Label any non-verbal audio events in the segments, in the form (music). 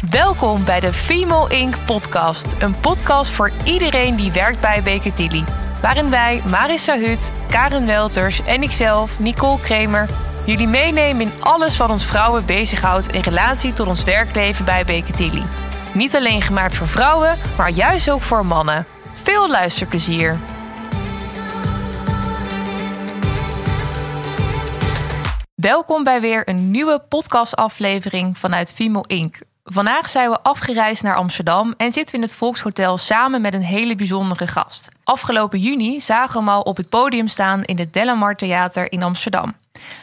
Welkom bij de Female Inc. podcast. Een podcast voor iedereen die werkt bij Baker. Waarin wij, Marissa Hut, Karen Welters en ikzelf, Nicole Kremer... jullie meenemen in alles wat ons vrouwen bezighoudt... in relatie tot ons werkleven bij Baker. Niet alleen gemaakt voor vrouwen, maar juist ook voor mannen. Veel luisterplezier. Welkom bij weer een nieuwe podcastaflevering vanuit Female Inc. Vandaag zijn we afgereisd naar Amsterdam en zitten we in het Volkshotel samen met een hele bijzondere gast. Afgelopen juni zagen we hem al op het podium staan in het Delamar Theater in Amsterdam.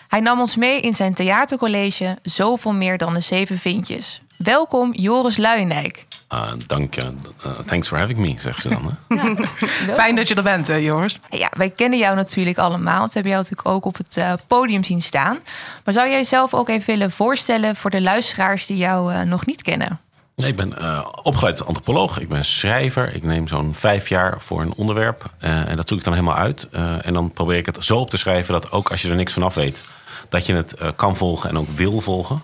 Hij nam ons mee in zijn theatercollege Zoveel meer dan de zeven vintjes. Welkom Joris Luijendijk. Uh, dank je. Uh, thanks for having me, zegt ze dan. Hè? (laughs) Fijn dat je er bent, Joris. Ja, wij kennen jou natuurlijk allemaal. We hebben jou natuurlijk ook op het uh, podium zien staan. Maar zou jij jezelf ook even willen voorstellen voor de luisteraars die jou nog niet kennen? Nee, ik ben opgeleid als antropoloog. Ik ben schrijver. Ik neem zo'n vijf jaar voor een onderwerp. en dat zoek ik dan helemaal uit. en dan probeer ik het zo op te schrijven dat ook als je er niks vanaf weet, dat je het kan volgen en ook wil volgen.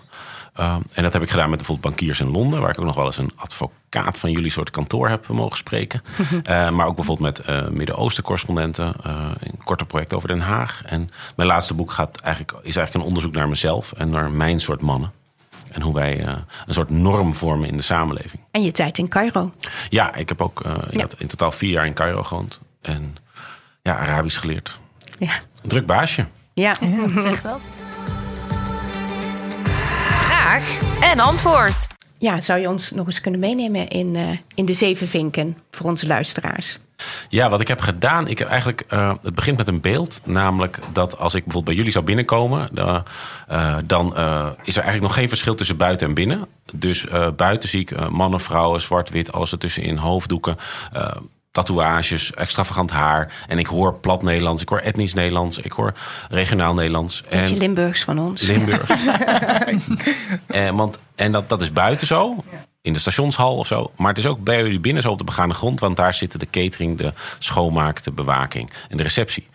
Uh, en dat heb ik gedaan met bijvoorbeeld bankiers in Londen, waar ik ook nog wel eens een advocaat van jullie soort kantoor heb mogen spreken. uh, (laughs) maar ook bijvoorbeeld met uh, Midden-Oosten correspondenten, een korte project over Den Haag. En mijn laatste boek gaat eigenlijk, is eigenlijk een onderzoek naar mezelf en naar mijn soort mannen. En hoe wij een soort norm vormen in de samenleving. En je tijd in Cairo. Ja, ik heb ook ja. in totaal vier jaar in Cairo gewoond. En ja, Arabisch geleerd. Ja. Een druk baasje. Ja, (laughs) zeg dat en antwoord. Ja, zou je ons nog eens kunnen meenemen in, uh, in de zeven vinken voor onze luisteraars? Ja, wat ik heb gedaan, ik heb eigenlijk, uh, het begint met een beeld. Namelijk dat als ik bijvoorbeeld bij jullie zou binnenkomen, uh, dan is er eigenlijk nog geen verschil tussen buiten en binnen. Dus buiten zie ik mannen, vrouwen, zwart, wit, alles ertussenin, hoofddoeken tatoeages, extravagant haar. En ik hoor plat Nederlands, ik hoor etnisch Nederlands, ik hoor regionaal Nederlands. Beetje en Limburgs van ons. Limburgs. en, (laughs) (laughs) eh, want, en dat, dat is buiten zo, in de stationshal of zo. Maar het is ook bij jullie binnen zo op de begane grond, want daar zitten de catering, de schoonmaak, de bewaking en de receptie.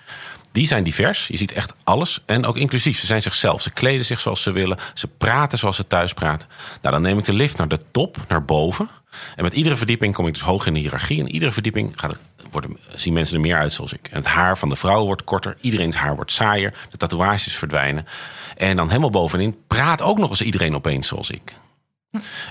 Die zijn divers. Je ziet echt alles. En ook inclusief. Ze zijn zichzelf. Ze kleden zich zoals ze willen. Ze praten zoals ze thuis praten. Nou, dan neem ik de lift naar de top, naar boven. En met iedere verdieping kom ik dus hoog in de hiërarchie. En iedere verdieping gaat het, worden, zien mensen er meer uit zoals ik. En het haar van de vrouw wordt korter. Iedereen's haar wordt saaier. De tatoeages verdwijnen. En dan helemaal bovenin praat ook nog eens iedereen opeens zoals ik.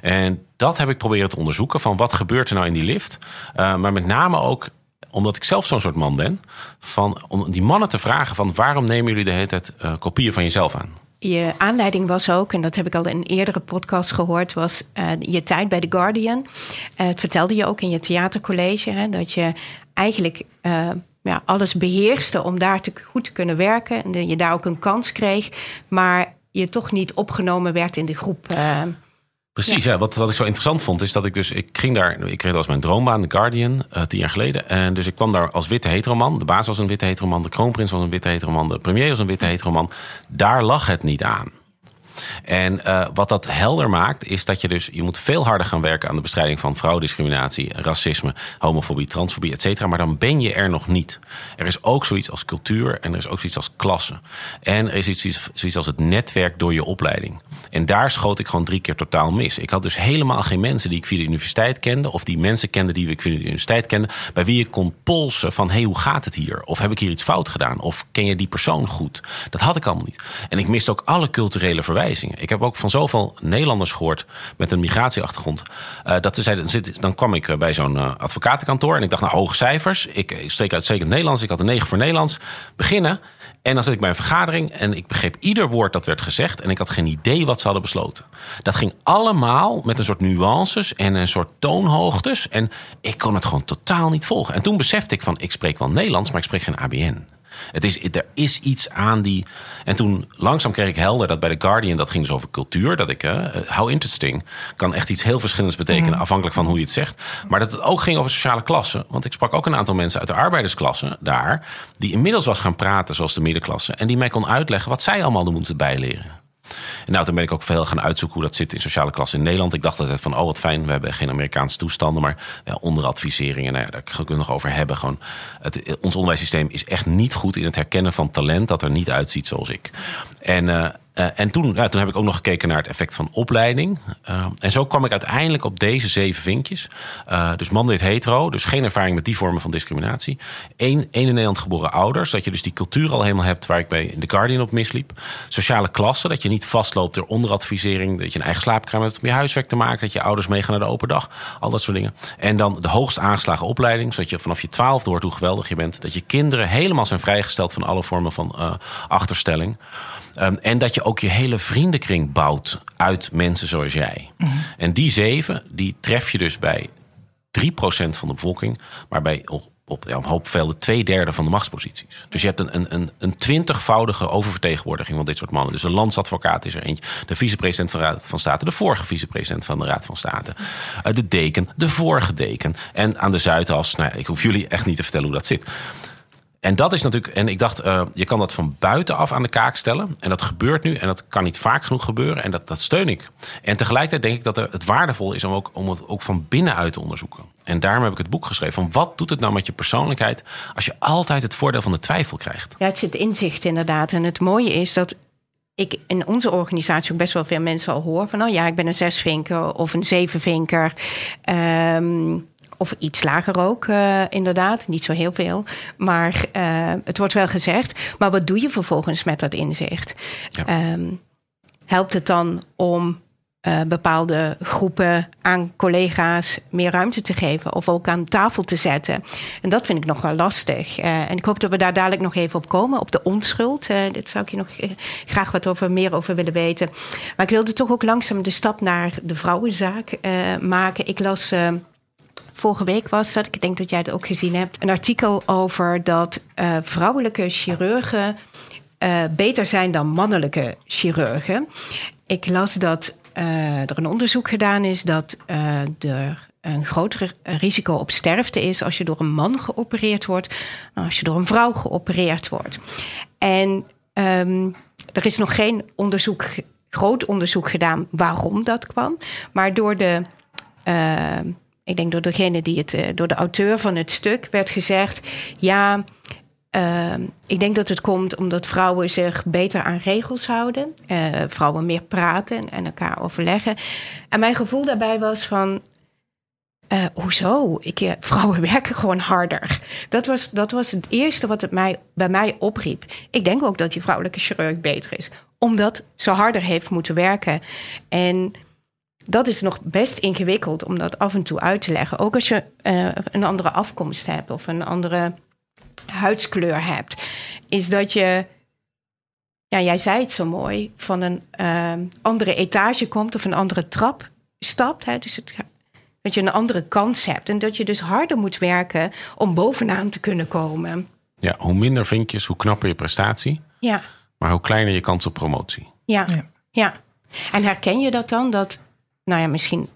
En dat heb ik proberen te onderzoeken. Van wat gebeurt er nou in die lift? Uh, maar met name ook omdat ik zelf zo'n soort man ben, van, om die mannen te vragen van waarom nemen jullie de hele tijd uh, kopieën van jezelf aan? Je aanleiding was ook, en dat heb ik al in een eerdere podcast gehoord, was uh, je tijd bij The Guardian. Uh, het vertelde je ook in je theatercollege, hè, dat je eigenlijk ja, alles beheerste om daar te, goed te kunnen werken. En dat je daar ook een kans kreeg, maar je toch niet opgenomen werd in de groep. Precies, ja. wat, wat ik zo interessant vond, is dat ik dus, ik ging daar, ik kreeg als mijn droombaan, The Guardian, uh, tien jaar geleden. En dus ik kwam daar als witte heteroman. De baas was een witte heteroman, de kroonprins was een witte heteroman, de premier was een witte heteroman. Daar lag het niet aan. En uh, wat dat helder maakt, is dat je dus je moet veel harder gaan werken aan de bestrijding van vrouwendiscriminatie, racisme, homofobie, transfobie, et cetera. Maar dan ben je er nog niet. Er is ook zoiets als cultuur en er is ook zoiets als klasse. En er is iets, zoiets als het netwerk door je opleiding. En daar schoot ik gewoon drie keer totaal mis. Ik had dus helemaal geen mensen die ik via de universiteit kende, of die mensen kende die ik via de universiteit kende, bij wie ik kon polsen van hé, hey, hoe gaat het hier? Of heb ik hier iets fout gedaan? Of ken je die persoon goed? Dat had ik allemaal niet. En ik miste ook alle culturele verwijzingen ik heb ook van zoveel Nederlanders gehoord met een migratieachtergrond. Uh, dat ze zeiden, dan kwam ik eh, bij zo'n uh, advocatenkantoor en ik dacht, nou, hoge cijfers. Ik, ik streek uitstekend Nederlands. Ik had een 9 voor Nederlands. Beginnen. En dan zat ik bij een vergadering en ik begreep ieder woord dat werd gezegd. En ik had geen idee wat ze hadden besloten. Dat ging allemaal met een soort nuances en een soort toonhoogtes. En ik kon het gewoon totaal niet volgen. En toen besefte ik van, ik spreek wel Nederlands, maar ik spreek geen ABN. Het is, er is iets aan die. En toen langzaam kreeg ik helder dat bij The Guardian dat ging dus over cultuur. Dat ik, uh, how interesting, kan echt iets heel verschillends betekenen, mm. afhankelijk van hoe je het zegt. Maar dat het ook ging over sociale klassen. Want ik sprak ook een aantal mensen uit de arbeidersklasse daar, die inmiddels was gaan praten zoals de middenklasse. En die mij kon uitleggen wat zij allemaal moeten bijleren. Nou, toen ben ik ook veel gaan uitzoeken hoe dat zit in sociale klasse in Nederland. Ik dacht altijd van, oh wat fijn, we hebben geen Amerikaanse toestanden, maar wel onderadviseringen. Nou ja, daar kunnen we nog over hebben. Gewoon, het, ons onderwijssysteem is echt niet goed in het herkennen van talent dat er niet uitziet zoals ik. En, Eh, en toen, heb ik ook nog gekeken naar het effect van opleiding. Uh, en zo kwam ik uiteindelijk op deze zeven vinkjes. Uh, dus man dit hetero, dus geen ervaring met die vormen van discriminatie. Eén, één in Nederland geboren ouders, dat je dus die cultuur al helemaal hebt waar ik bij in The Guardian op misliep. Sociale klasse, dat je niet vastloopt door onderadvisering, dat je een eigen slaapkamer hebt om je huiswerk te maken, dat je ouders meegaan naar de open dag, al dat soort dingen. En dan de hoogst aangeslagen opleiding, zodat je vanaf je twaalfde hoort hoe geweldig je bent, dat je kinderen helemaal zijn vrijgesteld van alle vormen van achterstelling. Um, en dat je ook je hele vriendenkring bouwt uit mensen zoals jij. Mm -hmm. En die zeven, die tref je dus bij 3% van de bevolking, maar bij op, op ja, een hoop velden twee derde van de machtsposities. Dus je hebt een, een, een twintigvoudige oververtegenwoordiging van dit soort mannen. Dus een landsadvocaat is er eentje, de vicepresident van de Raad van State, de vorige vicepresident van de Raad van State, uh, de deken, de vorige deken. En aan de Zuidas, nou, ik hoef jullie echt niet te vertellen hoe dat zit. En dat is natuurlijk, en ik dacht, uh, je kan dat van buitenaf aan de kaak stellen. En dat gebeurt nu en dat kan niet vaak genoeg gebeuren. En dat, dat steun ik. En tegelijkertijd denk ik dat het waardevol is om, ook, om het ook van binnenuit te onderzoeken. En daarom heb ik het boek geschreven. Van wat doet het nou met je persoonlijkheid als je altijd het voordeel van de twijfel krijgt? Ja, het zit inzicht inderdaad. En het mooie is dat ik in onze organisatie ook best wel veel mensen al hoor van, oh ja, ik ben een zesvinker of een zevenvinker. Um, of iets lager ook, uh, inderdaad. Niet zo heel veel. Maar uh, het wordt wel gezegd. Maar wat doe je vervolgens met dat inzicht? Ja. Um, helpt het dan om uh, bepaalde groepen aan collega's meer ruimte te geven of ook aan tafel te zetten. En dat vind ik nog wel lastig. Uh, en ik hoop dat we daar dadelijk nog even op komen, op de onschuld. Uh, dit zou ik je nog graag wat over, meer over willen weten. Maar ik wilde toch ook langzaam de stap naar de vrouwenzaak maken. Ik las vorige week was dat, ik denk dat jij het ook gezien hebt, een artikel over dat uh, vrouwelijke chirurgen uh, beter zijn dan mannelijke chirurgen. Ik las dat uh, er een onderzoek gedaan is dat er een groter risico op sterfte is als je door een man geopereerd wordt dan als je door een vrouw geopereerd wordt. En um, er is nog geen onderzoek, groot onderzoek gedaan waarom dat kwam, maar door de ik denk door degene die het, door de auteur van het stuk werd gezegd: ja, uh, ik denk dat het komt omdat vrouwen zich beter aan regels houden, uh, vrouwen meer praten en, elkaar overleggen. En mijn gevoel daarbij was van. Uh, hoezo? Ik, (laughs) vrouwen werken gewoon harder. Dat was, dat was het eerste wat het mij, bij mij opriep. Ik denk ook dat die vrouwelijke chirurg beter is, omdat ze harder heeft moeten werken. En dat is nog best ingewikkeld om dat af en toe uit te leggen. Ook als je uh, een andere afkomst hebt of een andere huidskleur hebt. Is dat je, ja, jij zei het zo mooi, van een uh, andere etage komt of een andere trap stapt. Hè? Dus het, dat je een andere kans hebt en dat je dus harder moet werken om bovenaan te kunnen komen. Ja, hoe minder vinkjes, hoe knapper je prestatie. Ja. Maar hoe kleiner je kans op promotie. Ja, ja. ja. En herken je dat dan? Dat nou ja, misschien.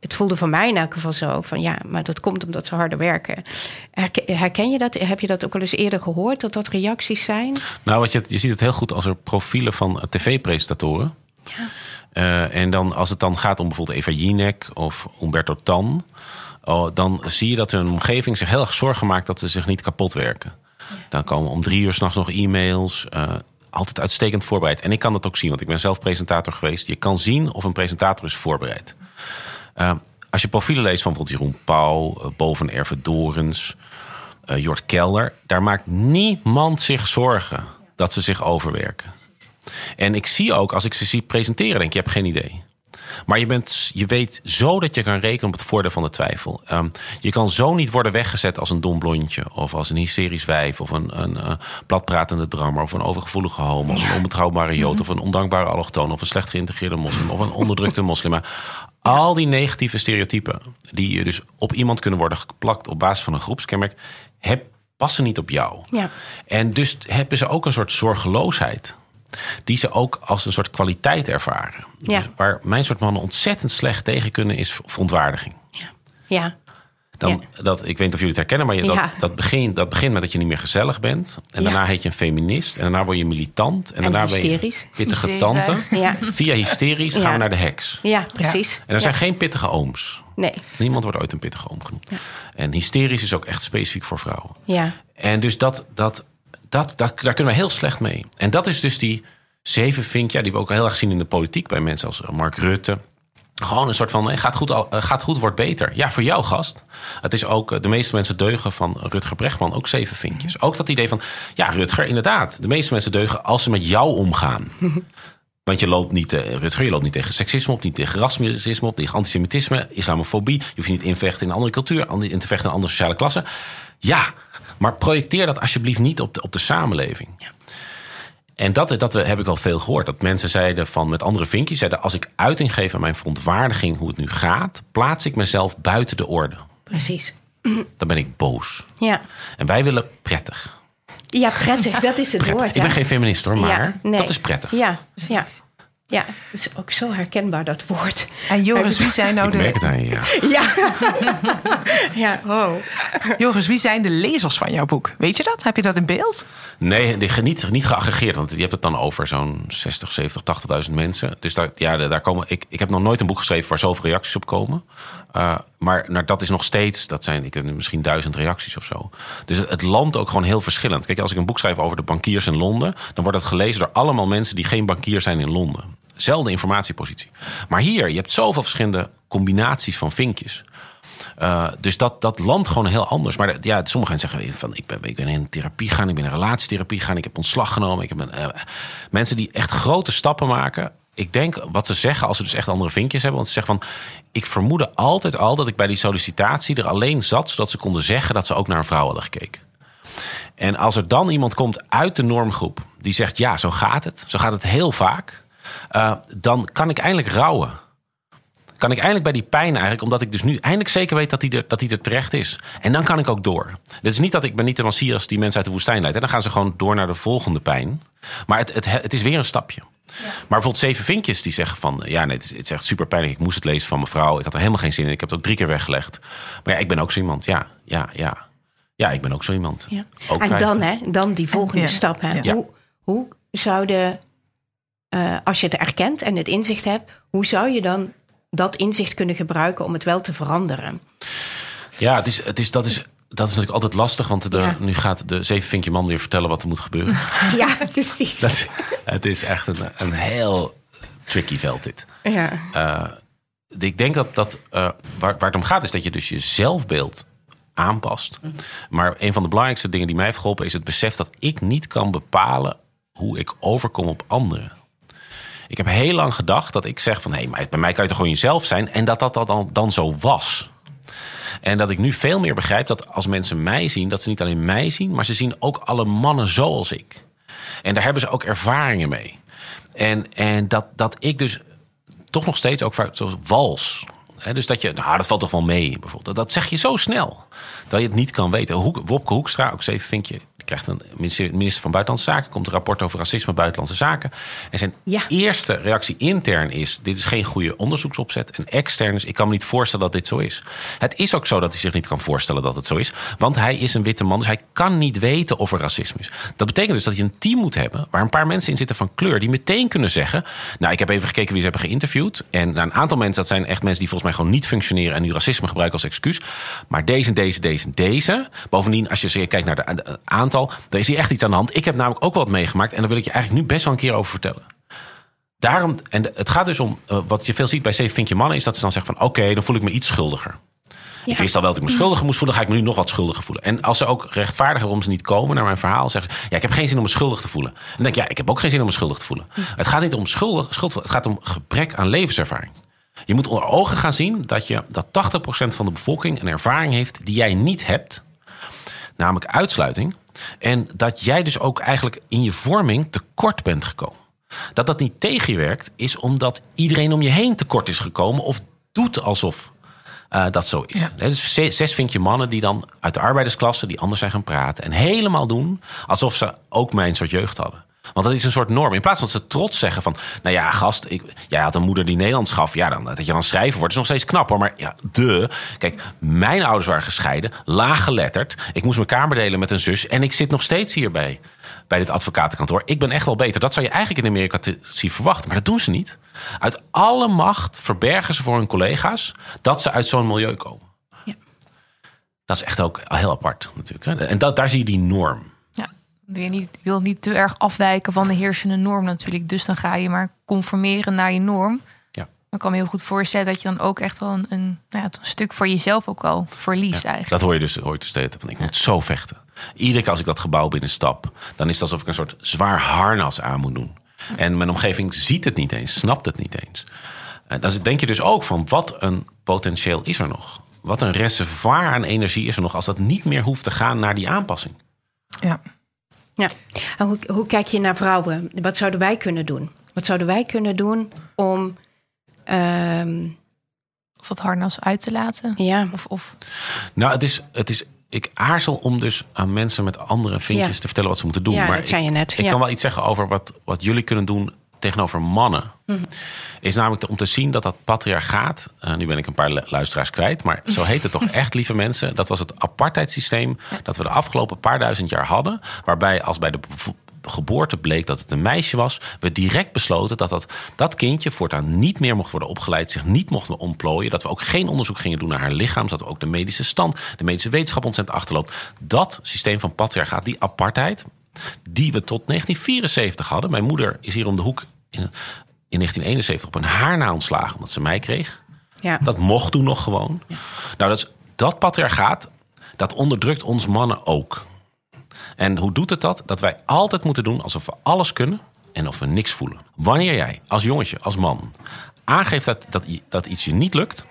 Het voelde voor mij in elk geval zo van ja, maar dat komt omdat ze harder werken. Herken je dat? Heb je dat ook al eens eerder gehoord dat dat reacties zijn? Nou, wat je, je ziet het heel goed als er profielen van tv-presentatoren. Ja. Uh, en dan als het dan gaat om bijvoorbeeld Eva Jinek of Umberto Tan, oh, dan zie je dat hun omgeving zich heel erg zorgen maakt dat ze zich niet kapot werken. Ja. Dan komen om drie uur s'nachts nog e-mails. Uh, altijd uitstekend voorbereid. En ik kan dat ook zien, want ik ben zelf presentator geweest. Je kan zien of een presentator is voorbereid. Uh, als je profielen leest van bijvoorbeeld Jeroen Pauw, uh, Boven Erve Dorens, uh, Jort Kelder, daar maakt niemand zich zorgen dat ze zich overwerken. En ik zie ook, als ik ze zie presenteren, denk je hebt geen idee. Maar je, bent, je weet zo dat je kan rekenen op het voordeel van de twijfel. Um, je kan zo niet worden weggezet als een dom blondje. Of als een hysterisch wijf. Of een, een uh, platpratende drammer. Of een overgevoelige homo. Of een onbetrouwbare jood. Mhm. Of een ondankbare allochtoon. Of een slecht geïntegreerde moslim. Of een onderdrukte moslim. Al die negatieve stereotypen. Die dus op iemand kunnen worden geplakt op basis van een groepskenmerk. Heb, passen niet op jou. Ja. En dus hebben ze ook een soort zorgeloosheid die ze ook als een soort kwaliteit ervaren. Ja. Dus waar mijn soort mannen ontzettend slecht tegen kunnen, is verontwaardiging. Ja. ja. Dan, ja. dat, ik weet niet of jullie het herkennen, maar je, dat, ja. dat, begint, dat begint met dat je niet meer gezellig bent. En daarna heet je een feminist. En daarna word je militant. En, en daarna hysterisch. ben je pittige tante. Ja. Via hysterisch gaan we naar de heks. Ja, precies. En er zijn geen pittige ooms. Nee. Niemand wordt ooit een pittige oom genoemd. En hysterisch is ook echt specifiek voor vrouwen. Ja. En dus dat, dat, dat, dat, daar kunnen we heel slecht mee. En dat is dus die zevenvinkje, die we ook heel erg zien in de politiek bij mensen als Mark Rutte. Gewoon een soort van, hey, gaat, goed, eh, gaat goed, wordt beter. Ja, voor jou gast. Het is ook, eh, de meeste mensen deugen van Rutger Brechtman ook zeven vinkjes. Ook dat idee van, ja Rutger, inderdaad. De meeste mensen deugen als ze met jou omgaan. (laughs) Want je loopt niet, eh, Rutger, je loopt niet tegen seksisme op, niet tegen racisme op, tegen antisemitisme, islamofobie. Je hoeft je niet in te vechten in een andere cultuur, in te vechten in een andere sociale klasse. Ja, maar projecteer dat alsjeblieft niet op de, op de samenleving. En dat, dat heb ik wel veel gehoord. Dat mensen zeiden van met andere vinkjes, zeiden als ik uiting geef aan mijn verontwaardiging hoe het nu gaat, plaats ik mezelf buiten de orde. Precies. Dan ben ik boos. Ja. En wij willen prettig. ja, prettig. Dat is het prettig. woord. Ik ben ja. geen feminist hoor, maar Ja, nee. dat is prettig. Ja, ja. Ja, dat is ook zo herkenbaar, dat woord. En Joris, wie zijn nou Ik merk de, het aan je, ja. (laughs) Ja. ja, oh. Joris, wie zijn de lezers van jouw boek? Weet je dat? Heb je dat in beeld? Nee, die- niet, niet geaggregeerd. Want je hebt het dan over zo'n 60, 70, 80.000 mensen. Dus daar, ja, daar komen, ik, ik heb nog nooit een boek geschreven waar zoveel reacties op komen. Uh, maar nou, dat is nog steeds, dat zijn ik, denk misschien duizend reacties of zo. Dus het, het landt ook gewoon heel verschillend. Kijk, als ik een boek schrijf over de bankiers in Londen, dan wordt het gelezen door allemaal mensen die geen bankier zijn in Londen. Zelfde informatiepositie. Maar hier, je hebt zoveel verschillende combinaties van vinkjes. Uh, dus dat, dat landt gewoon heel anders. Maar ja, sommige mensen zeggen van ik ben, ik ben in therapie gegaan, ik ben in relatietherapie gegaan, ik heb ontslag genomen. Ik heb een, uh, mensen die echt grote stappen maken. Ik denk wat ze zeggen als ze dus echt andere vinkjes hebben. Want ze zeggen van ik vermoedde altijd al dat ik bij die sollicitatie er alleen zat, zodat ze konden zeggen dat ze ook naar een vrouw hadden gekeken. En als er dan iemand komt uit de normgroep die zegt ja, zo gaat het, zo gaat het heel vaak, uh, dan kan ik eindelijk rouwen kan ik eindelijk bij die pijn eigenlijk, omdat ik dus nu eindelijk zeker weet dat die er, dat die er terecht is. En dan kan ik ook door. Dit is niet dat ik ben niet de Messias die mensen uit de woestijn leidt. En dan gaan ze gewoon door naar de volgende pijn. Maar het, het, het is weer een stapje. Ja. Maar bijvoorbeeld zeven vinkjes die zeggen van... ja, nee, het is, het is echt super pijnlijk. Ik moest het lezen van mijn vrouw. Ik had er helemaal geen zin in. Ik heb het ook drie keer weggelegd. Maar ja, ik ben ook zo iemand. Ja, ja, ja. Ja, ik ben ook zo iemand. Ja. Ook en 50. dan, hè, dan die volgende Ja. stap. Hè. Ja. Hoe, hoe zouden, uh, als je het erkent en het inzicht hebt... hoe zou je dan dat inzicht kunnen gebruiken om het wel te veranderen? Ja, het is, het is, dat, is, dat is natuurlijk altijd lastig. Want de, Ja. nu gaat de zevenvinkje man weer vertellen wat er moet gebeuren. (laughs) Ja, precies. dat, het is echt een, een heel tricky veld dit. ja. Uh, ik denk dat, dat uh, waar, waar het om gaat is dat je dus je zelfbeeld aanpast. Maar een van de belangrijkste dingen die mij heeft geholpen is het besef dat ik niet kan bepalen hoe ik overkom op anderen. Ik heb heel lang gedacht dat ik zeg van hé, hey, bij mij kan je toch gewoon jezelf zijn en dat dat dan, dan zo was. En dat ik nu veel meer begrijp dat als mensen mij zien, dat ze niet alleen mij zien, maar ze zien ook alle mannen zoals ik. En daar hebben ze ook ervaringen mee. En, en dat, dat ik dus toch nog steeds ook vaak zoals wals. Dus dat je, nou, dat valt toch wel mee, bijvoorbeeld. Dat zeg je zo snel, dat je het niet kan weten. Hoek, Wopke Hoekstra, ook zeven vinkje, die krijgt een minister van Buitenlandse Zaken, komt een rapport over racisme buitenlandse zaken. En zijn Ja. eerste reactie intern is: dit is geen goede onderzoeksopzet. En extern is: ik kan me niet voorstellen dat dit zo is. Het is ook zo dat hij zich niet kan voorstellen dat het zo is, want hij is een witte man, dus hij kan niet weten of er racisme is. Dat betekent dus dat je een team moet hebben waar een paar mensen in zitten van kleur die meteen kunnen zeggen: nou, ik heb even gekeken wie ze hebben geïnterviewd. En nou, een aantal mensen, dat zijn echt mensen die volgens mij gewoon niet functioneren en nu racisme gebruiken als excuus. Maar deze, deze, deze, deze. Bovendien, als je kijkt naar de, de dan is hier echt iets aan de hand. Ik heb namelijk ook wat meegemaakt en daar wil ik je eigenlijk nu best wel een keer over vertellen. Daarom, en het gaat dus om, uh, wat je veel ziet bij Zeven Vinkje Mannen, is dat ze dan zeggen van oké, okay, dan voel ik me iets schuldiger. Ja. Ik wist al wel dat ik me schuldiger moest voelen, ga ik me nu nog wat schuldiger voelen. En als ze ook rechtvaardigen waarom ze niet komen naar mijn verhaal, zeggen ze: Ja, ik heb geen zin om me schuldig te voelen. En dan denk ik: Ja, ik heb ook geen zin om me schuldig te voelen. Het gaat niet om schuldig, schuld, het gaat om gebrek aan levenservaring. Je moet onder ogen gaan zien dat, je, dat 80% van de bevolking een ervaring heeft die jij niet hebt, namelijk uitsluiting. En dat jij dus ook eigenlijk in je vorming tekort bent gekomen. Dat dat niet tegen je werkt, is omdat iedereen om je heen tekort is gekomen of doet alsof uh, dat zo is. Ja. Dus zes vind je mannen die dan uit de arbeidersklasse die anders zijn gaan praten en helemaal doen alsof ze ook mijn soort jeugd hadden. Want dat is een soort norm. In plaats van dat ze trots zeggen van... nou ja, gast, ik, jij had een moeder die Nederlands gaf. Ja, dan, dat je dan schrijven wordt, is nog steeds knap hoor. Maar ja, de. Kijk, mijn ouders waren gescheiden, laag geletterd. Ik moest mijn kamer delen met een zus. En ik zit nog steeds hierbij, bij dit advocatenkantoor. Ik ben echt wel beter. Dat zou je eigenlijk in Amerika te zien verwachten. Maar dat doen ze niet. Uit alle macht verbergen ze voor hun collega's... dat ze uit zo'n milieu komen. Ja. Dat is echt ook heel apart natuurlijk. Hè? En dat, daar zie je die norm. Je niet, wil niet te erg afwijken van de heersende norm natuurlijk. Dus dan ga je maar conformeren naar je norm. Ja. Maar ik kan me heel goed voorstellen dat je dan ook echt wel een, een, nou ja, een stuk voor jezelf ook al verliest eigenlijk. Dat hoor je dus dus hele tijd van ik moet zo vechten. Iedere keer als ik dat gebouw binnenstap, dan is het alsof ik een soort zwaar harnas aan moet doen. En mijn omgeving ziet het niet eens, snapt het niet eens. En dan denk je dus ook van wat een potentieel is er nog. Wat een reservoir aan energie is er nog als dat niet meer hoeft te gaan naar die aanpassing. Ja. Ja. En hoe, hoe kijk je naar vrouwen? Wat zouden wij kunnen doen? Wat zouden wij kunnen doen om. ehm, Of het harnas uit te laten. ja, Of, of Nou, het is, het is, ik aarzel om dus aan mensen met andere vinkjes Ja. te vertellen wat ze moeten doen. Ja, maar dat zei ik, je net, Ik ja. kan wel iets zeggen over wat, wat jullie kunnen doen tegenover mannen. Mhm. Is namelijk om te zien dat dat patriarchaat. eh, nu ben ik een paar lu- luisteraars kwijt, maar zo heet het toch (laughs) echt, lieve mensen. Dat was het apartheidssysteem dat we de afgelopen paar duizend jaar hadden. Waarbij als bij de geboorte bleek dat het een meisje was, we direct besloten dat dat, dat kindje voortaan niet meer mocht worden opgeleid, zich niet mocht ontplooien. Dat we ook geen onderzoek gingen doen naar haar lichaam, zodat we ook de medische stand, de medische wetenschap ontzettend achterloopt. Dat systeem van patriarchaat, die apartheid, die we tot 1974 hadden. Mijn moeder is hier om de hoek in, in 1971 op een haar na ontslagen omdat ze mij kreeg. ja. Dat mocht toen nog gewoon. Nou, dat, is, dat patriarchaat, dat onderdrukt ons mannen ook. En hoe doet het dat? Dat wij altijd moeten doen alsof we alles kunnen en of we niks voelen. Wanneer jij als jongetje, als man, aangeeft dat, dat, dat iets je niet lukt,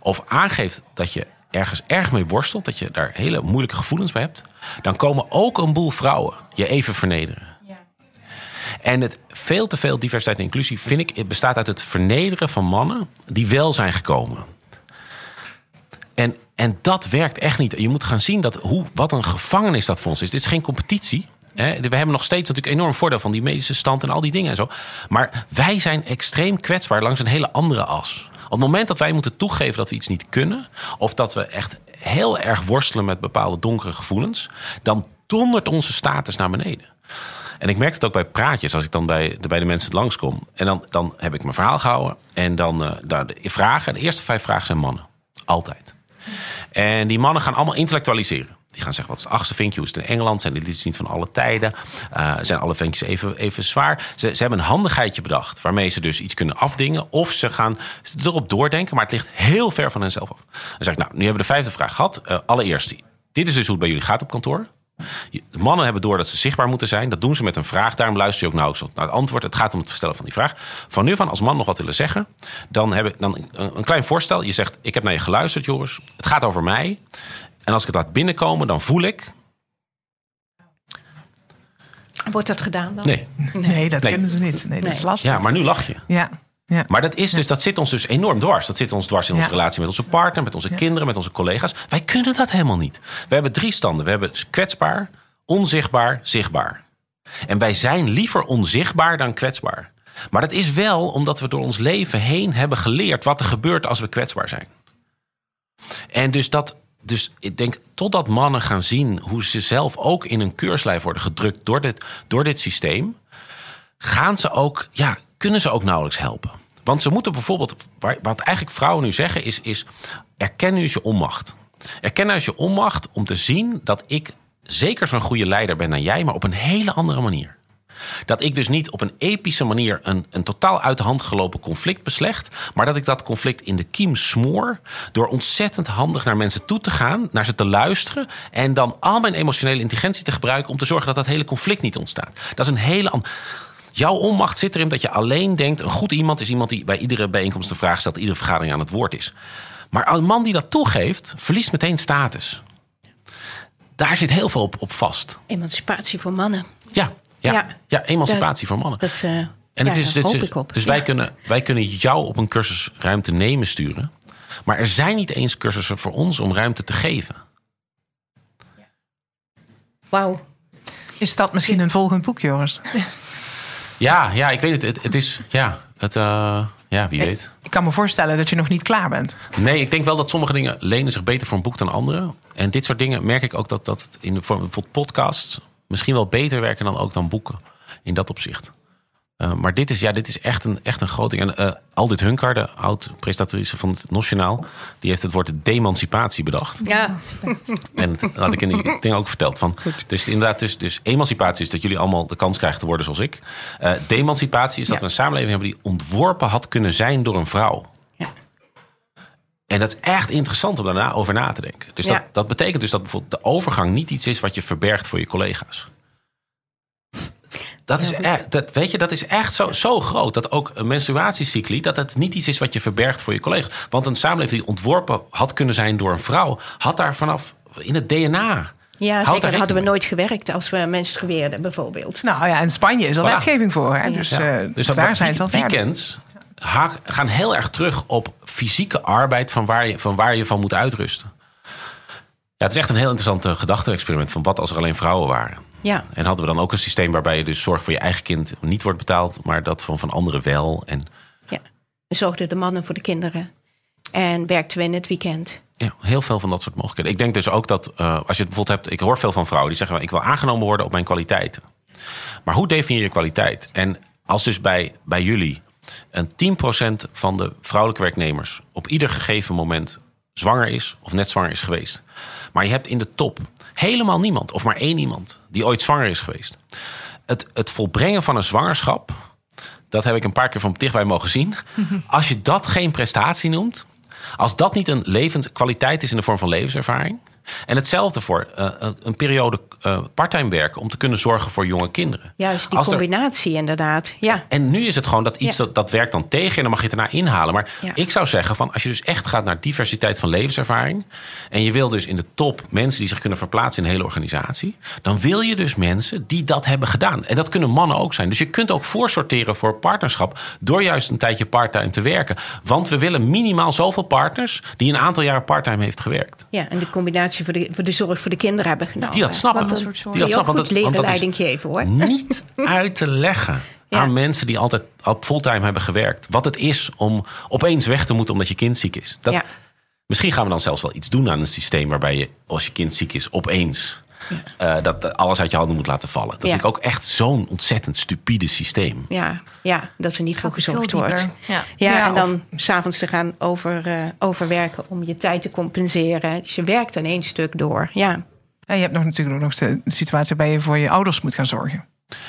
of aangeeft dat je ergens erg mee worstelt, dat je daar hele moeilijke gevoelens bij hebt, dan komen ook een boel vrouwen je even vernederen. En het veel te veel diversiteit en inclusie, vind ik, het bestaat uit het vernederen van mannen die wel zijn gekomen. En, en dat werkt echt niet. Je moet gaan zien dat hoe, wat een gevangenis dat voor ons is. Dit is geen competitie. Hè. We hebben nog steeds natuurlijk enorm voordeel van die medische stand en al die dingen en zo. Maar wij zijn extreem kwetsbaar langs een hele andere as. Op het moment dat wij moeten toegeven dat we iets niet kunnen, of dat we echt heel erg worstelen met bepaalde donkere gevoelens, dan dondert onze status naar beneden. En ik merk het ook bij praatjes, als ik dan bij de, bij de mensen langskom. En dan, dan heb ik mijn verhaal gehouden. En dan eh, de vragen, de eerste vijf vragen zijn mannen. Altijd. En die mannen gaan allemaal intellectualiseren. Die gaan zeggen, wat is het achtste vinkje? Hoe is in Engeland? Zijn de liedjes niet van alle tijden? Eh, zijn alle vinkjes even, even zwaar? Ze, ze hebben een handigheidje bedacht... waarmee ze dus iets kunnen afdingen. Of ze gaan erop doordenken, maar het ligt heel ver van henzelf af. Dan zeg ik, nou, nu hebben we de vijfde vraag gehad. Eh, allereerst, dit is dus hoe het bij jullie gaat op kantoor. De mannen hebben door dat ze zichtbaar moeten zijn. Dat doen ze met een vraag. Daarom luister je ook nauwelijks naar het antwoord. Het gaat om het verstellen van die vraag. Van nu aan, als man nog wat willen zeggen... dan heb ik dan een klein voorstel. Je zegt, ik heb naar je geluisterd, Joris. Het gaat over mij. En als ik het laat binnenkomen, dan voel ik... Wordt dat gedaan dan? Nee. Nee, dat Nee. kunnen ze niet. Nee, dat is lastig. Ja, maar nu lach je. Ja, ja. Maar dat, is dus, dat zit ons dus enorm dwars. Dat zit ons dwars in onze Ja. relatie met onze partner, met onze kinderen, met onze collega's. Wij kunnen dat helemaal niet. We hebben drie standen. We hebben kwetsbaar, onzichtbaar, zichtbaar. En wij zijn liever onzichtbaar dan kwetsbaar. Maar dat is wel omdat we door ons leven heen hebben geleerd wat er gebeurt als we kwetsbaar zijn. En dus dat. Dus ik denk, totdat mannen gaan zien hoe ze zelf ook in een keurslijf worden gedrukt door dit, door dit systeem, gaan ze ook, ja, kunnen ze ook nauwelijks helpen. Want ze moeten bijvoorbeeld, wat eigenlijk vrouwen nu zeggen, is, is erken nu eens je onmacht. Erken nou eens je onmacht om te zien dat ik zeker zo'n goede leider ben dan jij, maar op een hele andere manier. Dat ik dus niet op een epische manier een, een totaal uit de hand gelopen conflict beslecht. Maar dat ik dat conflict in de kiem smoor. Door ontzettend handig naar mensen toe te gaan. Naar ze te luisteren. En dan al mijn emotionele intelligentie te gebruiken. Om te zorgen dat dat hele conflict niet ontstaat. Dat is een hele andere. Jouw onmacht zit erin dat je alleen denkt. Een goed iemand is iemand die bij iedere bijeenkomst een vraag stelt. Iedere vergadering aan het woord is. Maar een man die dat toegeeft, verliest meteen status. Daar zit heel veel op, op vast. Emancipatie voor mannen. Ja, ja, ja. Ja. emancipatie voor mannen. Dat, eh, En ja, het is, ik op. dus Ja. wij, kunnen, wij kunnen jou op een cursus ruimte nemen sturen. Maar er zijn niet eens cursussen voor ons om ruimte te geven. Wauw. Is dat misschien een volgend boek, Joris? Ja, ja ik weet het. Het, het is, ja, het, eh, ja, wie weet. Ik kan me voorstellen dat je nog niet klaar bent. Nee, ik denk wel dat sommige dingen lenen zich beter voor een boek dan andere. En dit soort dingen merk ik ook dat, dat het in de vorm van bijvoorbeeld podcasts misschien wel beter werken dan ook dan boeken. In dat opzicht. Uh, maar dit is, ja, dit is echt een, echt een groot ding. En uh, Aldit Hunkar, de oud-presentatrice van het Nationaal... die heeft het woord demancipatie bedacht. Ja. En dat had ik in die ding ook verteld. Van, dus inderdaad, dus, dus emancipatie is dat jullie allemaal de kans krijgen te worden zoals ik. Uh, demancipatie is dat we een samenleving hebben... die ontworpen had kunnen zijn door een vrouw. En dat is echt interessant om daarna over na te denken. Dus Ja. dat, dat betekent dus dat bijvoorbeeld de overgang niet iets is... wat je verbergt voor je collega's. Dat is, echt, dat, weet je, dat is echt zo, zo groot dat ook een menstruatiecycli... dat het niet iets is wat je verbergt voor je collega's. Want een samenleving die ontworpen had kunnen zijn door een vrouw... had daar vanaf in het DNA... Ja, Houd zeker. daar hadden we nooit gewerkt als we menstrueerden, bijvoorbeeld. Nou ja, in Spanje is er Voilà. wetgeving voor. Hè? Dus, Ja. eh, dus daar zijn ze al verder. weekends gaan heel erg terug op fysieke arbeid... van waar je van, waar je van moet uitrusten. Ja, het is echt een heel interessant gedachte-experiment... van wat als er alleen vrouwen waren. Ja, En hadden we dan ook een systeem waarbij je dus zorg voor je eigen kind niet wordt betaald... maar dat van, van anderen wel. En ja. We zorgden de mannen voor de kinderen. En werkten we in het weekend. Ja, heel veel van dat soort mogelijkheden. Ik denk dus ook dat eh, als je het bijvoorbeeld hebt, ik hoor veel van vrouwen die zeggen: ik wil aangenomen worden op mijn kwaliteiten. Maar hoe definieer je kwaliteit? En als dus bij, bij jullie een 10% van de vrouwelijke werknemers op ieder gegeven moment zwanger is of net zwanger is geweest, maar je hebt in de top helemaal niemand of maar één iemand die ooit zwanger is geweest. Het, het volbrengen van een zwangerschap, dat heb ik een paar keer van dichtbij mogen zien. (laughs) Als je dat geen prestatie noemt, als dat niet een levenskwaliteit is in de vorm van levenservaring. En hetzelfde voor eh, een- een periode eh parttime werken om te kunnen zorgen voor jonge kinderen. Juist die Als er- combinatie inderdaad. Ja, en nu is het gewoon dat iets Ja. dat, dat werkt dan tegen en dan mag je het inhalen. Maar Ja. ik zou zeggen van als je dus echt gaat naar diversiteit van levenservaring. En je wil dus in de top mensen die zich kunnen verplaatsen in een hele organisatie. Dan wil je dus mensen die dat hebben gedaan. En dat kunnen mannen ook zijn. Dus je kunt ook voorsorteren voor partnerschap. Door juist een tijdje parttime te werken. Want we willen minimaal zoveel partners die een aantal jaren parttime heeft gewerkt. ja, en de combinatie voor de, voor de zorg voor de kinderen hebben genomen. Die dat snappen. Want soort zorg. Die ook snappen, want dat- leren want dat is- leiding geven hoor. niet (laughs) uit te leggen Ja. aan mensen die altijd op fulltime hebben gewerkt. Wat het is om opeens weg te moeten omdat je kind ziek is. Dat, Ja. Misschien gaan we dan zelfs wel iets doen aan een systeem waarbij je als je kind ziek is opeens eh, dat alles uit je handen moet laten vallen. Dat Ja. is ik ook echt zo'n ontzettend stupide systeem. Ja, ja, dat er niet voor gezorgd wordt. Ja. Ja, Ja, en dan s'avonds te gaan over, eh, overwerken om je tijd te compenseren. Dus je werkt aan één stuk door. Ja, En je hebt nog natuurlijk ook nog de situatie waarbij je voor je ouders moet gaan zorgen.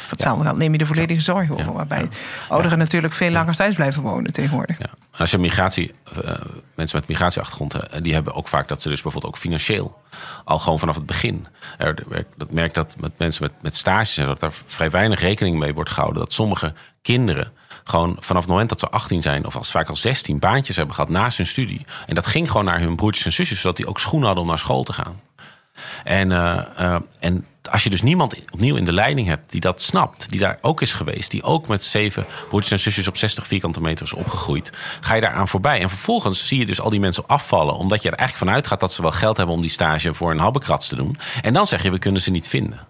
Hetzelfde geld neem je de volledige zorg over. Waarbij ouderen natuurlijk veel langer thuis blijven wonen tegenwoordig. Ja. Als je migratie, eh, mensen met migratieachtergrond, eh, die hebben ook vaak dat ze dus bijvoorbeeld ook financieel al gewoon vanaf het begin. Er, dat merk dat met mensen met, met stages en dat daar vrij weinig rekening mee wordt gehouden. Dat sommige kinderen gewoon vanaf het moment dat ze 18 zijn, of als vaak al 16 baantjes hebben gehad naast hun studie. En dat ging gewoon naar hun broertjes en zusjes, zodat die ook schoenen hadden om naar school te gaan. En, eh, en als je dus niemand opnieuw in de leiding hebt die dat snapt, die daar ook is geweest, die ook met zeven broertjes en zusjes op 60 vierkante meter is opgegroeid, ga je daaraan voorbij. En vervolgens zie je dus al die mensen afvallen, omdat je er eigenlijk vanuit gaat dat ze wel geld hebben om die stage voor een habbekrats te doen. En dan zeg je, we kunnen ze niet vinden.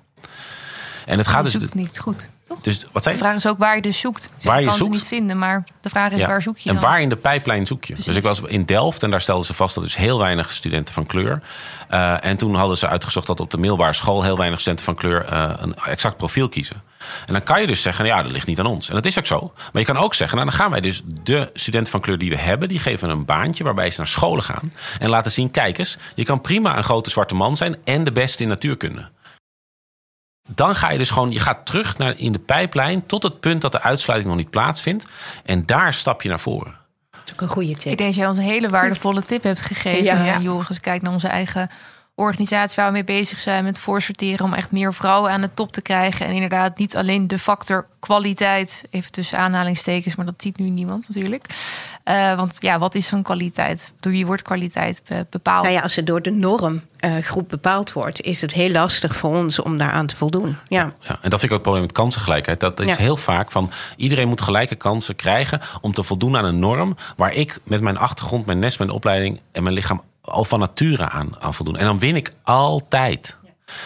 En het gaat je dus. niet goed. Toch? Dus wat zei De vraag is ook waar je dus zoekt. Waar je kan zoekt. ze niet vinden, maar de vraag is Ja. waar zoek je en dan? waar in de pijplijn zoek je? Precies. Dus ik was in Delft en daar stelden ze vast dat dus heel weinig studenten van kleur. Eh, en toen hadden ze uitgezocht dat op de middelbare school heel weinig studenten van kleur eh, een exact profiel kiezen. En dan kan je dus zeggen, ja, dat ligt niet aan ons. En dat is ook zo. Maar je kan ook zeggen, nou, dan gaan wij dus de studenten van kleur die we hebben, die geven een baantje waarbij ze naar scholen gaan. En laten zien, kijk eens, je kan prima een grote zwarte man zijn en de beste in natuurkunde. Dan ga je dus gewoon, je gaat terug naar, in de pijplijn tot het punt dat de uitsluiting nog niet plaatsvindt. En daar stap je naar voren. dat is ook een goede Ik tip. denk dat jij ons een hele waardevolle tip hebt gegeven. Ja. Ja. Joris, kijk naar onze eigen organisatie waar we mee bezig zijn met voorsorteren om echt meer vrouwen aan de top te krijgen. En inderdaad niet alleen de factor kwaliteit, even tussen aanhalingstekens, maar dat ziet nu niemand natuurlijk. Eh, want ja, wat is zo'n kwaliteit? Door wie wordt kwaliteit be- bepaald? Nou ja, als het door de normgroep bepaald wordt, is het heel lastig voor ons om daaraan te voldoen. Ja, Ja, en dat vind ik ook het probleem met kansengelijkheid. Dat is Ja. heel vaak van iedereen moet gelijke kansen krijgen om te voldoen aan een norm waar ik met mijn achtergrond, mijn nest, mijn opleiding en mijn lichaam al van nature aan, aan voldoen. En dan win ik altijd.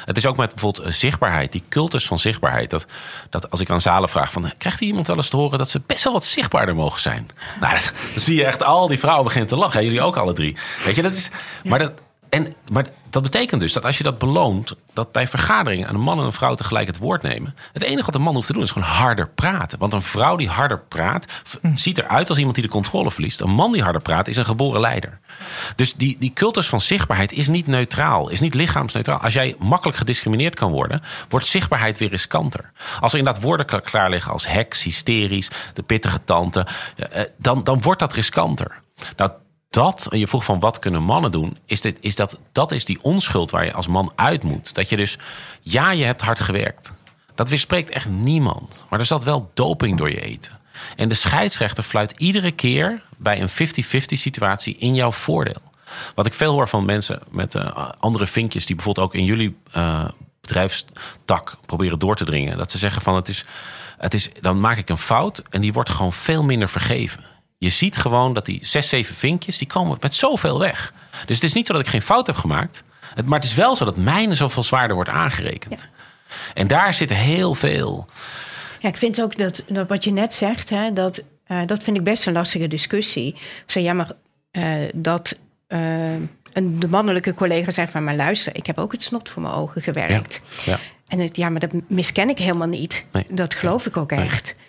Het is ook met bijvoorbeeld eh, zichtbaarheid, die cultus van zichtbaarheid. Dat, dat als ik aan zalen vraag van, krijgt hier iemand wel eens te horen dat ze best wel wat zichtbaarder mogen zijn? Nou, dat- (laughs) dan zie je echt al die vrouwen beginnen te lachen. Jullie ook alle drie. Weet je, dat is, maar dat, en, maar dat betekent dus dat als je dat beloont, dat bij vergaderingen een man en een vrouw tegelijk het woord nemen. Het enige wat een man hoeft te doen is gewoon harder praten. Want een vrouw die harder praat, ziet eruit als iemand die de controle verliest. Een man die harder praat, is een geboren leider. Dus die, die cultus van zichtbaarheid is niet neutraal, is niet lichaamsneutraal. Als jij makkelijk gediscrimineerd kan worden, wordt zichtbaarheid weer riskanter. Als er inderdaad woorden klaar liggen als heks, hysterisch, de pittige tante, eh, dan, dan wordt dat riskanter. Nou, dat, en je vroeg van wat kunnen mannen doen, is, dit, is dat, dat is die onschuld waar je als man uit moet. Dat je dus, ja, je hebt hard gewerkt. Dat weerspreekt echt niemand. Maar er zat wel doping door je eten. En de scheidsrechter fluit iedere keer bij een 50-50 situatie in jouw voordeel. Wat ik veel hoor van mensen met uh, andere vinkjes die bijvoorbeeld ook in jullie uh, bedrijfstak proberen door te dringen. Dat ze zeggen van het is, het is, dan maak ik een fout en die wordt gewoon veel minder vergeven. Je ziet gewoon dat die zes, zeven vinkjes, die komen met zoveel weg. Dus het is niet zo dat ik geen fout heb gemaakt. Maar het is wel zo dat mijne zoveel zwaarder wordt aangerekend. En daar zit heel veel. Ja, ik vind ook dat, dat wat je net zegt, hè, dat, uh, dat vind ik best een lastige discussie. Ik zei, ja, maar uh, dat uh, een, de mannelijke collega zei van... maar luister, ik heb ook het snot voor mijn ogen gewerkt. Ja, ja. En het, ja, maar dat misken ik helemaal niet. Nee. Dat geloof ik ook echt. Nee.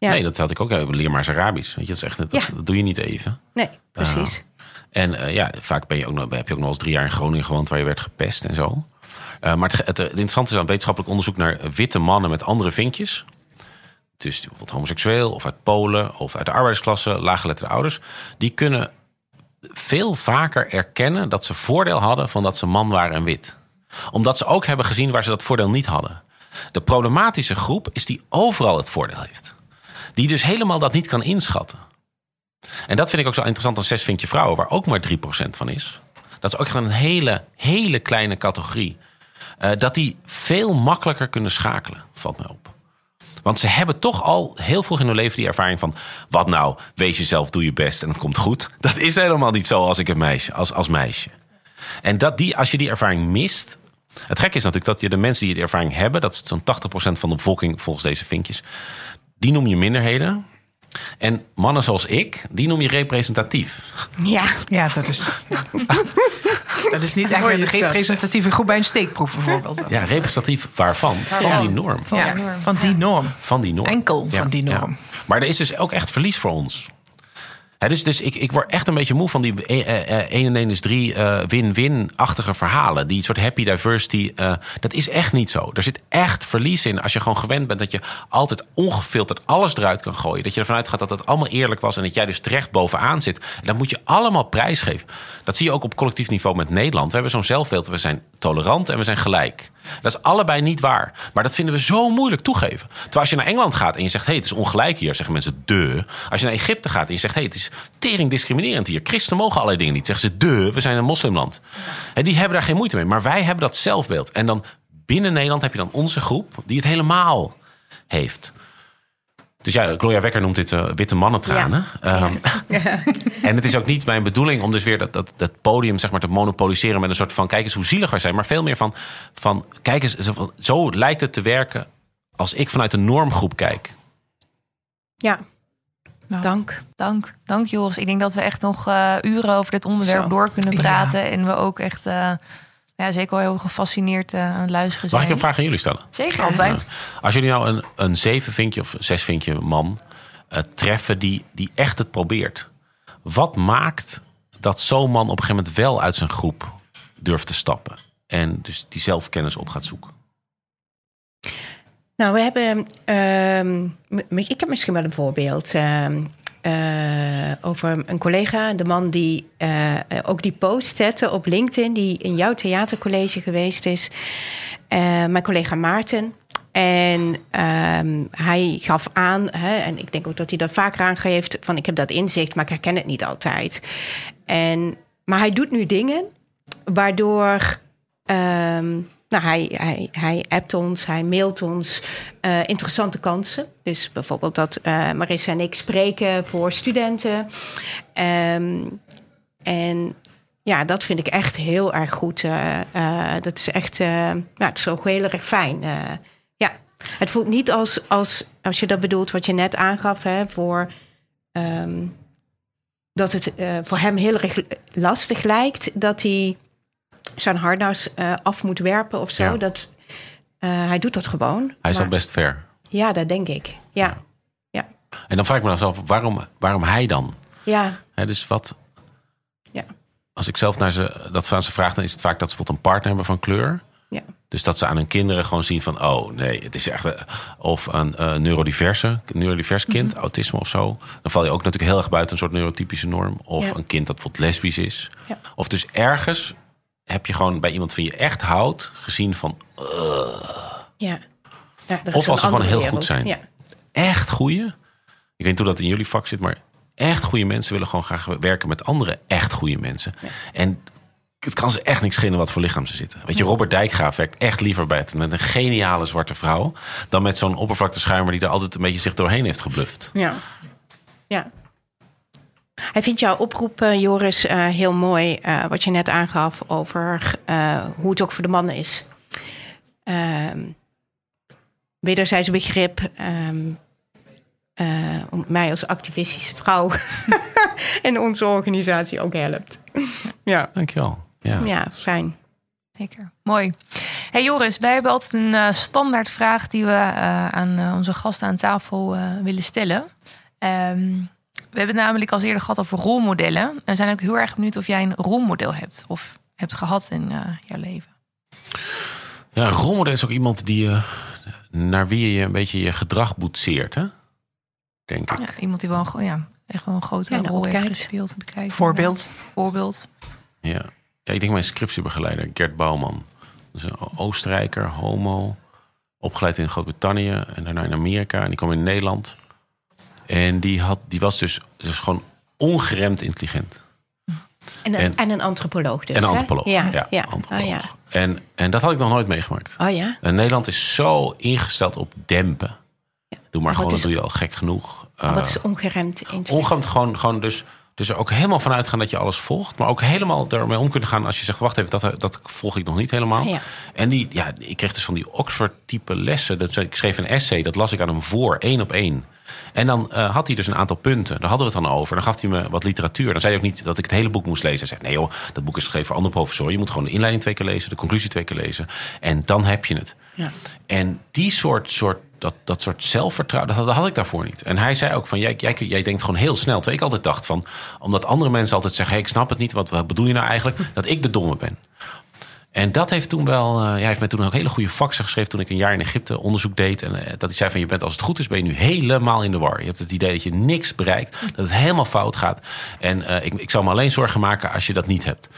Ja. nee, dat had ik ook. eh, Leer maar eens Arabisch. Weet je, dat, is echt, dat, Ja. dat doe je niet even. Nee, precies. En eh, ja, vaak ben je ook nog, heb je ook nog eens drie jaar in Groningen gewoond waar je werd gepest en zo. Eh, maar het, het, het interessante is aan wetenschappelijk onderzoek naar witte mannen met andere vinkjes. Dus bijvoorbeeld homoseksueel of uit Polen of uit de arbeidersklasse, laaggeletterde ouders. Die kunnen veel vaker erkennen dat ze voordeel hadden van dat ze man waren en wit. Omdat ze ook hebben gezien waar ze dat voordeel niet hadden. De problematische groep is die overal het voordeel heeft. Die dus helemaal dat niet kan inschatten. En dat vind ik ook zo interessant aan zes vinkje vrouwen, waar ook maar 3% van is. Dat is ook gewoon een hele, hele kleine categorie. Eh, dat die veel makkelijker kunnen schakelen, valt mij op. Want ze hebben toch al heel vroeg in hun leven die ervaring van... wat nou, wees jezelf, doe je best en het komt goed. (laughs) Dat is helemaal niet zo als ik een meisje, als, als meisje. En dat die, als je die ervaring mist... Het gekke is natuurlijk dat je de mensen die die ervaring hebben... dat is zo'n 80% van de bevolking volgens deze vinkjes... die noem je minderheden. En mannen zoals ik, die noem je representatief. Ja, Ja, dat is. (laughs) dat is niet echt een representatieve groep bij een steekproef, bijvoorbeeld. Ja, representatief waarvan? Van die norm. Ja, van die norm. Van die norm. Enkel Ja, van die ja. norm. Maar er is dus ook echt verlies voor ons. Dus dus ik, ik word echt een beetje moe van die 1 en 1 is 3 eh, win-win-achtige verhalen. Die soort happy diversity. eh, dat is echt niet zo. Er zit echt verlies in als je gewoon gewend bent dat je altijd ongefilterd alles eruit kan gooien. Dat je ervan uitgaat dat het allemaal eerlijk was en dat jij dus terecht bovenaan zit. En dat moet je allemaal prijsgeven. Dat zie je ook op collectief niveau met Nederland. We hebben zo'n zelfbeeld. We zijn tolerant en we zijn gelijk. Dat is allebei niet waar. Maar dat vinden we zo moeilijk toegeven. Terwijl als je naar Engeland gaat en je zegt... hé, hey, het is ongelijk hier, zeggen mensen de. Als je naar Egypte gaat en je zegt... hé, hey, het is tering discriminerend hier. Christenen mogen allerlei dingen niet. Zeggen ze de, we zijn een moslimland. En die hebben daar geen moeite mee. Maar wij hebben dat zelfbeeld. En dan binnen Nederland heb je dan onze groep... die het helemaal heeft. Dus ja, Gloria Wekker noemt dit eh, witte mannentranen. Ehm, (laughs) en het is ook niet mijn bedoeling om dus weer dat, dat, dat podium zeg maar, te monopoliseren met een soort van kijk eens hoe zielig wij zijn. Maar veel meer van, van kijk eens, zo- lijkt het te werken als ik vanuit een normgroep kijk. ja, Nou, dank. Dank, dank Joris. Ik denk dat we echt nog eh, uren over dit onderwerp Zo. door kunnen Ja. praten. En we ook echt, eh, ja, zeker wel heel gefascineerd eh, aan het luisteren zijn. Mag ik een vraag aan jullie stellen? Zeker. Altijd. Als jullie nou een, een zeven vinkje of zes vinkje man eh, treffen die, die echt het probeert. Wat maakt dat zo'n man op een gegeven moment wel uit zijn groep durft te stappen? En dus die zelfkennis op gaat zoeken. Nou, we hebben. ehm, ik heb misschien wel een voorbeeld. Eh, over een collega, de man die eh, eh, ook die post zette op LinkedIn, die in jouw theatercollege geweest is. Mijn collega Maarten. En ehm, hij gaf aan, hè, en ik denk ook dat hij dat vaker aangeeft, van ik heb dat inzicht, maar ik herken het niet altijd. En, maar hij doet nu dingen waardoor ehm, nou, hij, hij, hij appt ons, hij mailt ons eh, interessante kansen. Dus bijvoorbeeld dat eh, Marissa en ik spreken voor studenten. Ehm, en ja, dat vind ik echt heel erg goed. eh, dat is echt, ja, het is ook heel erg fijn. ja, het voelt niet als, als, als je dat bedoelt wat je net aangaf, hè, voor... ehm, dat het voor hem heel erg lastig lijkt dat hij zijn harnas eh, af moet werpen of zo. Ja. Dat, eh, hij doet dat gewoon. Hij is al best ver. Ja, dat denk ik. Ja, ja, En dan vraag ik me dan af, waarom, waarom hij dan? ja, Hè, dus wat, ja. als ik zelf naar ze, dat van ze vraag, dan is het vaak dat ze bijvoorbeeld een partner hebben van kleur. ja. Dus dat ze aan hun kinderen gewoon zien van, oh nee, het is echt. eh, Of een eh, neurodiverse, neurodivers kind, Mhm. autisme of zo. Dan val je ook natuurlijk heel erg buiten een soort neurotypische norm. Of Ja. een kind dat bijvoorbeeld lesbisch is. Ja. Of dus ergens heb je gewoon bij iemand van je echt houdt gezien van ja. Ja, Of als ze gewoon heel goed zijn. Ja. echt goeie. Ik weet niet hoe dat in jullie vak zit, maar echt goede mensen willen gewoon graag werken met andere echt goede mensen. En het kan ze echt niks schelen wat voor lichaam ze zitten. Weet je, Robert Dijkgraaf werkt echt liever bij het, met een geniale zwarte vrouw dan met zo'n oppervlakteschuimer die er altijd een beetje zich doorheen heeft gebluft. Ja. ja. Hij vindt jouw oproep, eh, Joris, eh, heel mooi. eh, wat je net aangaf over eh, hoe het ook voor de mannen is. Ehm wederzijds begrip. ehm, eh, om mij als activistische vrouw (laughs) en onze organisatie ook helpt. ja. Dankjewel. Ja. ja, fijn. Zeker. Mooi. Hey Joris, wij hebben altijd een eh, standaard vraag die we eh, aan onze gasten aan tafel eh, willen stellen. Ehm, we hebben het namelijk als eerder gehad over rolmodellen. En we zijn ook heel erg benieuwd of jij een rolmodel hebt of hebt gehad in eh, jouw leven. Ja, een rolmodel is ook iemand die je, naar wie je een beetje je gedrag boetseert, hè? Denk ik. Ja, iemand die wel een, ja, echt wel een grote Ja, rol heeft gespeeld. Bekijkt. Voorbeeld. Voorbeeld. Ja. ja, ik denk mijn scriptiebegeleider, Gert Bouwman. Dus een Oostenrijker, homo. Opgeleid in Groot-Brittannië en daarna in Amerika. En die kwam in Nederland. En die, had, die was dus, dus gewoon ongeremd intelligent. En, een- En- en een antropoloog dus. en een hè? antropoloog. Ja, ja. antropoloog. Oh, ja. En, en dat had ik nog nooit meegemaakt. Oh ja. En Nederland is zo ingesteld op dempen. Doe maar Maar gewoon, dat doe je al gek genoeg. Eh, wat is ongeremd intelligent? Ongeacht gewoon, gewoon dus, dus er ook helemaal vanuit gaan dat je alles volgt. Maar ook helemaal ermee om kunnen gaan als je zegt... wacht even, dat, dat volg ik nog niet helemaal. Ja. En die, ja, ik kreeg dus van die Oxford-type lessen. Dat, ik schreef een essay, dat las ik aan hem voor, één op één. En dan eh, had hij dus een aantal punten. Daar hadden we het dan over. Dan gaf hij me wat literatuur. Dan zei hij ook niet dat ik het hele boek moest lezen. Hij zei, nee joh, dat boek is geschreven voor andere professoren. Je moet gewoon de inleiding twee keer lezen, de conclusie twee keer lezen. En dan heb je het. Ja. En die soort, soort, dat, dat soort zelfvertrouwen, dat, dat had ik daarvoor niet. En hij zei ook van, jij, jij, jij denkt gewoon heel snel. Terwijl ik altijd dacht van, omdat andere mensen altijd zeggen... hey, ik snap het niet, wat, wat bedoel je nou eigenlijk? (laughs) Dat ik de domme ben. En dat heeft toen wel, eh, hij heeft mij toen ook hele goede faxen geschreven toen ik een jaar in Egypte onderzoek deed. En eh, dat hij zei van je bent als het goed is, ben je nu helemaal in de war. Je hebt het idee dat je niks bereikt, dat het helemaal fout gaat. En eh, ik, ik zal me alleen zorgen maken als je dat niet hebt.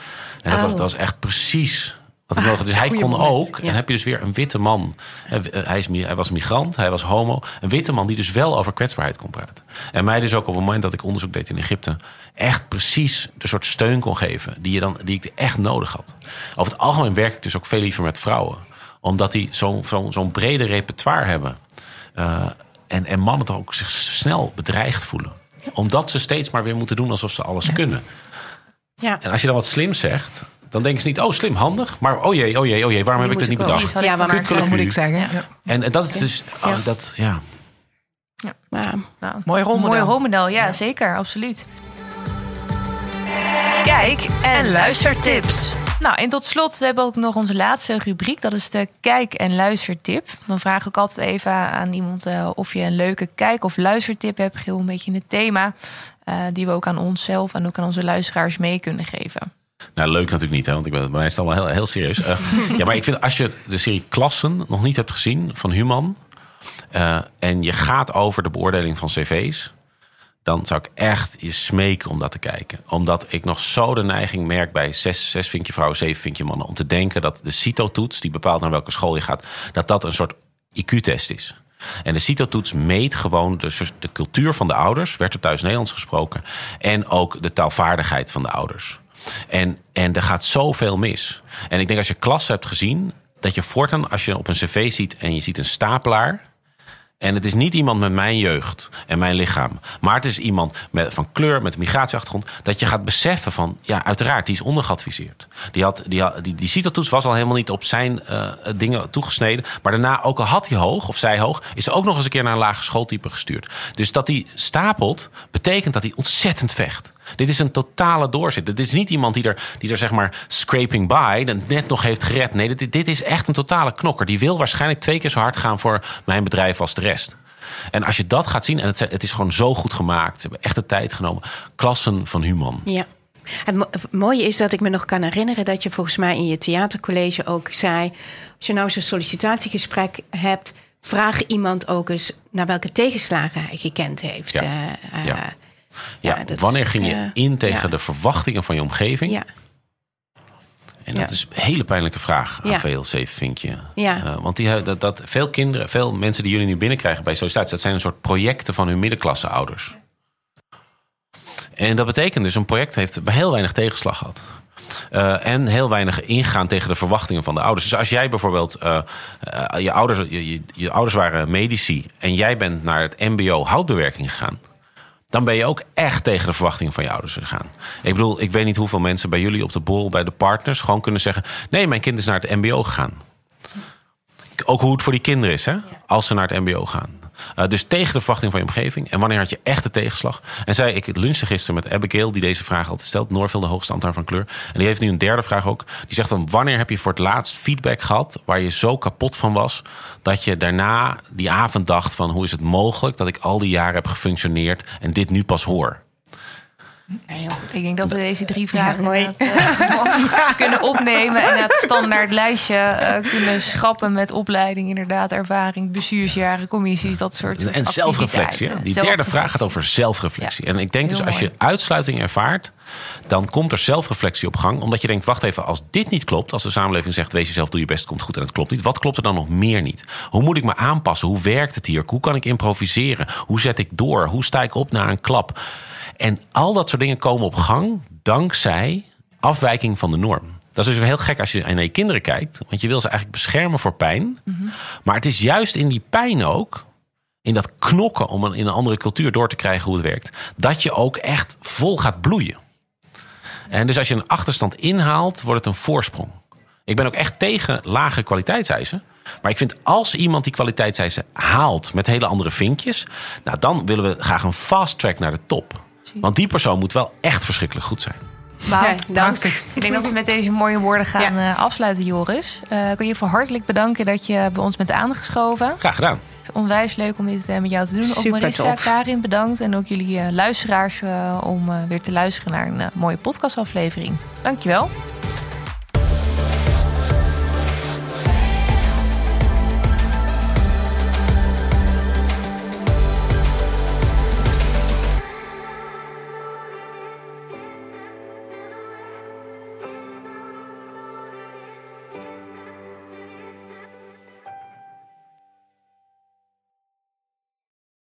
En dat, was, Oh. dat was echt precies had. Dus hij kon moment, ook, en dan heb je dus weer een witte man. Hij, is, hij was migrant, hij was homo. Een witte man die dus wel over kwetsbaarheid kon praten. En mij dus ook op het moment dat ik onderzoek deed in Egypte... echt precies de soort steun kon geven die, je dan, die ik echt nodig had. Over het algemeen werk ik dus ook veel liever met vrouwen. Omdat die zo'n zo'n brede repertoire hebben. Eh, en, en mannen toch ook zich snel bedreigd voelen. Omdat ze steeds maar weer moeten doen alsof ze alles kunnen. Ja. En als je dan wat slim zegt, dan denken ze niet... oh, slim, handig. Maar oh jee, oh jee, oh jee, waarom heb ik dit niet bedacht? Ja, Zo moet ik zeggen. Ja. En, en dat is dus... oh, Ja. dat, ja. Maar, Nou, Mooi rolmodel. Mooi rolmodel, ja, zeker, absoluut. Kijk en luistertips. Nou, en tot slot we hebben we ook nog onze laatste rubriek. Dat is de kijk- en luistertip. Dan vraag ik altijd even aan iemand eh, of je een leuke kijk- of luistertip hebt. Geheel een beetje in het thema. eh, die we ook aan onszelf en ook aan onze luisteraars mee kunnen geven. Nou, leuk natuurlijk niet, hè, want ik ben, bij mij is het allemaal heel, heel serieus. Eh, (laughs) ja, maar ik vind als je de serie Klassen nog niet hebt gezien van Human... eh, en je gaat over de beoordeling van cv's... dan zou ik echt je smeken om dat te kijken. Omdat ik nog zo de neiging merk bij zes, zes vinkje vrouwen, zeven vinkje mannen... om te denken dat de CITO-toets, die bepaalt naar welke school je gaat... dat dat een soort IQ-test is. En de CITO-toets meet gewoon de, de cultuur van de ouders... werd er thuis Nederlands gesproken... en ook de taalvaardigheid van de ouders. En, en er gaat zoveel mis. En ik denk als je klas hebt gezien... dat je voortaan, als je op een cv ziet en je ziet een stapelaar... En het is niet iemand met mijn jeugd en mijn lichaam. Maar het is iemand met, van kleur, met migratieachtergrond. Dat je gaat beseffen van, ja, uiteraard, die is ondergeadviseerd. Die, had, die, had, die, die CITO-toets was al helemaal niet op zijn eh, dingen toegesneden. Maar daarna, ook al had hij hoog, of zij hoog... is ook nog eens een keer naar een lage schooltype gestuurd. Dus dat hij stapelt, betekent dat hij ontzettend vecht. Dit is een totale doorzit. Dit is niet iemand die er, die er zeg maar scraping by net nog heeft gered. Nee, dit, dit is echt een totale knokker. Die wil waarschijnlijk twee keer zo hard gaan voor mijn bedrijf als de rest. En als je dat gaat zien, en het, het is gewoon zo goed gemaakt. Ze hebben echt de tijd genomen. Klassen van Human. Ja. Het mooie is dat ik me nog kan herinneren dat je volgens mij in je theatercollege ook zei: als je nou zo'n sollicitatiegesprek hebt, vraag iemand ook eens naar welke tegenslagen hij gekend heeft. Ja. Uh, uh, ja. ja wanneer ging je in tegen de verwachtingen van je omgeving? Ja. En dat is een hele pijnlijke vraag aan veel zevenvinkje. Ja. Uh, want die, dat, dat, veel kinderen, veel mensen die jullie nu binnenkrijgen bij sollicitatie... dat zijn een soort projecten van hun middenklasse ouders. En dat betekent dus, een project heeft heel weinig tegenslag gehad. Uh, en heel weinig ingaan tegen de verwachtingen van de ouders. Dus als jij bijvoorbeeld, uh, je, ouders, je, je, je, ouders waren medici en jij bent naar het MBO houtbewerking gegaan. Dan ben je ook echt tegen de verwachtingen van je ouders gegaan. Ik bedoel, ik weet niet hoeveel mensen bij jullie op de borrel bij de partners gewoon kunnen zeggen: nee, mijn kind is naar het MBO gegaan. Ook hoe het voor die kinderen is, hè? als ze naar het MBO gaan. Uh, dus tegen de verwachting van je omgeving. En wanneer had je echt de tegenslag? En zij, ik lunchte gisteren met Abigail, die deze vraag altijd stelt. Norville, de hoogste ambtenaar van kleur. En die heeft nu een derde vraag ook. Die zegt dan, wanneer heb je voor het laatst feedback gehad... waar je zo kapot van was... dat je daarna die avond dacht van... hoe is het mogelijk dat ik al die jaren heb gefunctioneerd... en dit nu pas hoor? Ik denk dat we deze drie vragen ja, uh, (laughs) kunnen opnemen en het standaard lijstje uh, kunnen schrappen met opleiding, inderdaad, ervaring, bestuursjaren, commissies, dat soort En zelfreflectie. Die derde vraag gaat over zelfreflectie. Ja. En ik denk dus als mooi. je uitsluiting ervaart, dan komt er zelfreflectie op gang. Omdat je denkt, wacht even, als dit niet klopt, als de samenleving zegt, wees jezelf, doe je best, komt goed en het klopt niet. Wat klopt er dan nog meer niet? Hoe moet ik me aanpassen? Hoe werkt het hier? Hoe kan ik improviseren? Hoe zet ik door? Hoe sta ik op naar een klap? En al dat soort dingen komen op gang dankzij afwijking van de norm. Dat is dus heel gek als je naar je kinderen kijkt. Want je wil ze eigenlijk beschermen voor pijn. Mm-hmm. Maar het is juist in die pijn ook, in dat knokken om in een andere cultuur door te krijgen hoe het werkt, dat je ook echt vol gaat bloeien. En dus als je een achterstand inhaalt, wordt het een voorsprong. Ik ben ook echt tegen lage kwaliteitseisen. Maar ik vind als iemand die kwaliteitseisen haalt met hele andere vinkjes, nou dan willen we graag een fast track naar de top. Want die persoon moet wel echt verschrikkelijk goed zijn. Wauw, ja, dank. Ik denk dat we met deze mooie woorden gaan ja. uh, afsluiten, Joris. Uh, ik wil je voor hartelijk bedanken dat je bij ons bent aangeschoven. Graag gedaan. Het is onwijs leuk om dit uh, met jou te doen. Super ook Marissa, tof. Karin, bedankt. En ook jullie luisteraars om weer te luisteren naar een mooie podcastaflevering. Dankjewel.